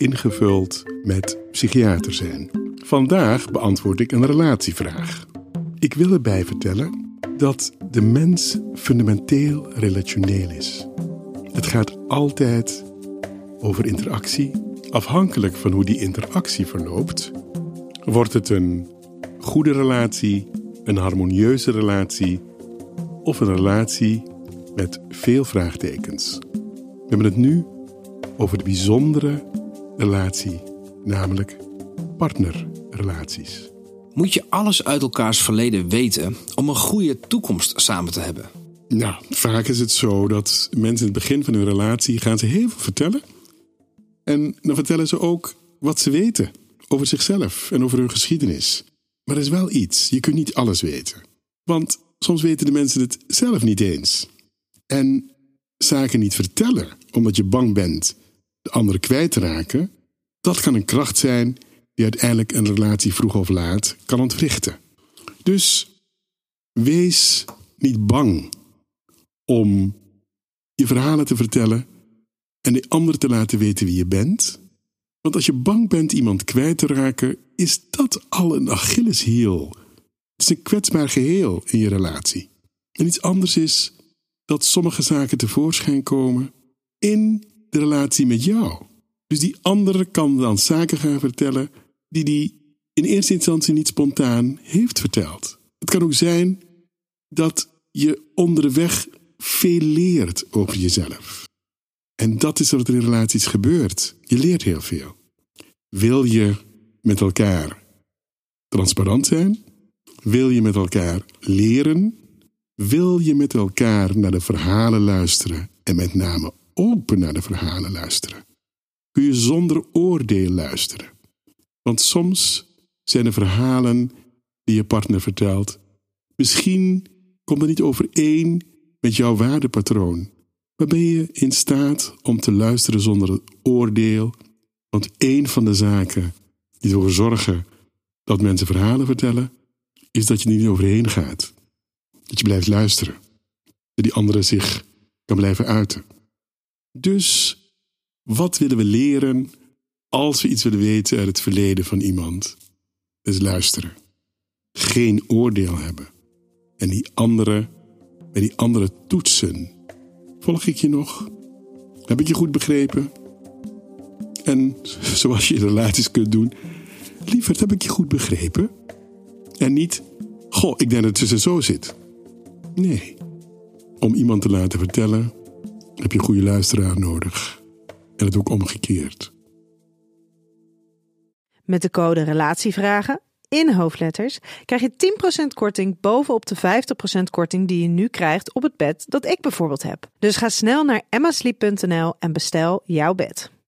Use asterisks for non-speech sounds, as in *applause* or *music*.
ingevuld met psychiater zijn. Vandaag beantwoord ik een relatievraag. Ik wil erbij vertellen dat de mens fundamenteel relationeel is. Het gaat altijd over interactie. Afhankelijk van hoe die interactie verloopt, wordt het een goede relatie, een harmonieuze relatie of een relatie met veel vraagtekens. We hebben het nu over de bijzondere relatie, namelijk partnerrelaties. Moet je alles uit elkaars verleden weten om een goede toekomst samen te hebben? Nou, vaak is het zo dat mensen in het begin van hun relatie gaan ze heel veel vertellen. En dan vertellen ze ook wat ze weten over zichzelf en over hun geschiedenis. Maar er is wel iets, je kunt niet alles weten. Want soms weten de mensen het zelf niet eens. En zaken niet vertellen omdat je bang bent de ander kwijt te raken, dat kan een kracht zijn die uiteindelijk een relatie vroeg of laat kan ontwrichten. Dus wees niet bang om je verhalen te vertellen en de ander te laten weten wie je bent. Want als je bang bent iemand kwijt te raken, is dat al een Achilleshiel. Het is een kwetsbaar geheel in je relatie. En iets anders is dat sommige zaken tevoorschijn komen in de relatie met jou. Dus die andere kan dan zaken gaan vertellen die die in eerste instantie niet spontaan heeft verteld. Het kan ook zijn dat je onderweg veel leert over jezelf. En dat is wat er in relaties gebeurt. Je leert heel veel. Wil je met elkaar transparant zijn? Wil je met elkaar leren? Wil je met elkaar naar de verhalen luisteren en met name open naar de verhalen luisteren? Kun je zonder oordeel luisteren? Want soms zijn de verhalen die je partner vertelt, misschien komt het niet overeen met jouw waardepatroon. Maar ben je in staat om te luisteren zonder oordeel? Want een van de zaken die ervoor zorgen dat mensen verhalen vertellen, is dat je er niet overheen gaat. Dat je blijft luisteren. Dat die andere zich kan blijven uiten. Dus wat willen we leren als we iets willen weten uit het verleden van iemand? Dus luisteren. Geen oordeel hebben. En die andere, bij die andere toetsen. Volg ik je nog? Heb ik je goed begrepen? En *laughs* zoals je relaties kunt doen, lieverd, heb ik je goed begrepen? En niet, goh, ik denk dat het zo zit. Nee. Om iemand te laten vertellen, heb je een goede luisteraar nodig. En het ook omgekeerd. Met de code RELATIEVRAGEN in hoofdletters krijg je 10% korting bovenop de 50% korting die je nu krijgt op het bed dat ik bijvoorbeeld heb. Dus ga snel naar emmasleep.nl en bestel jouw bed.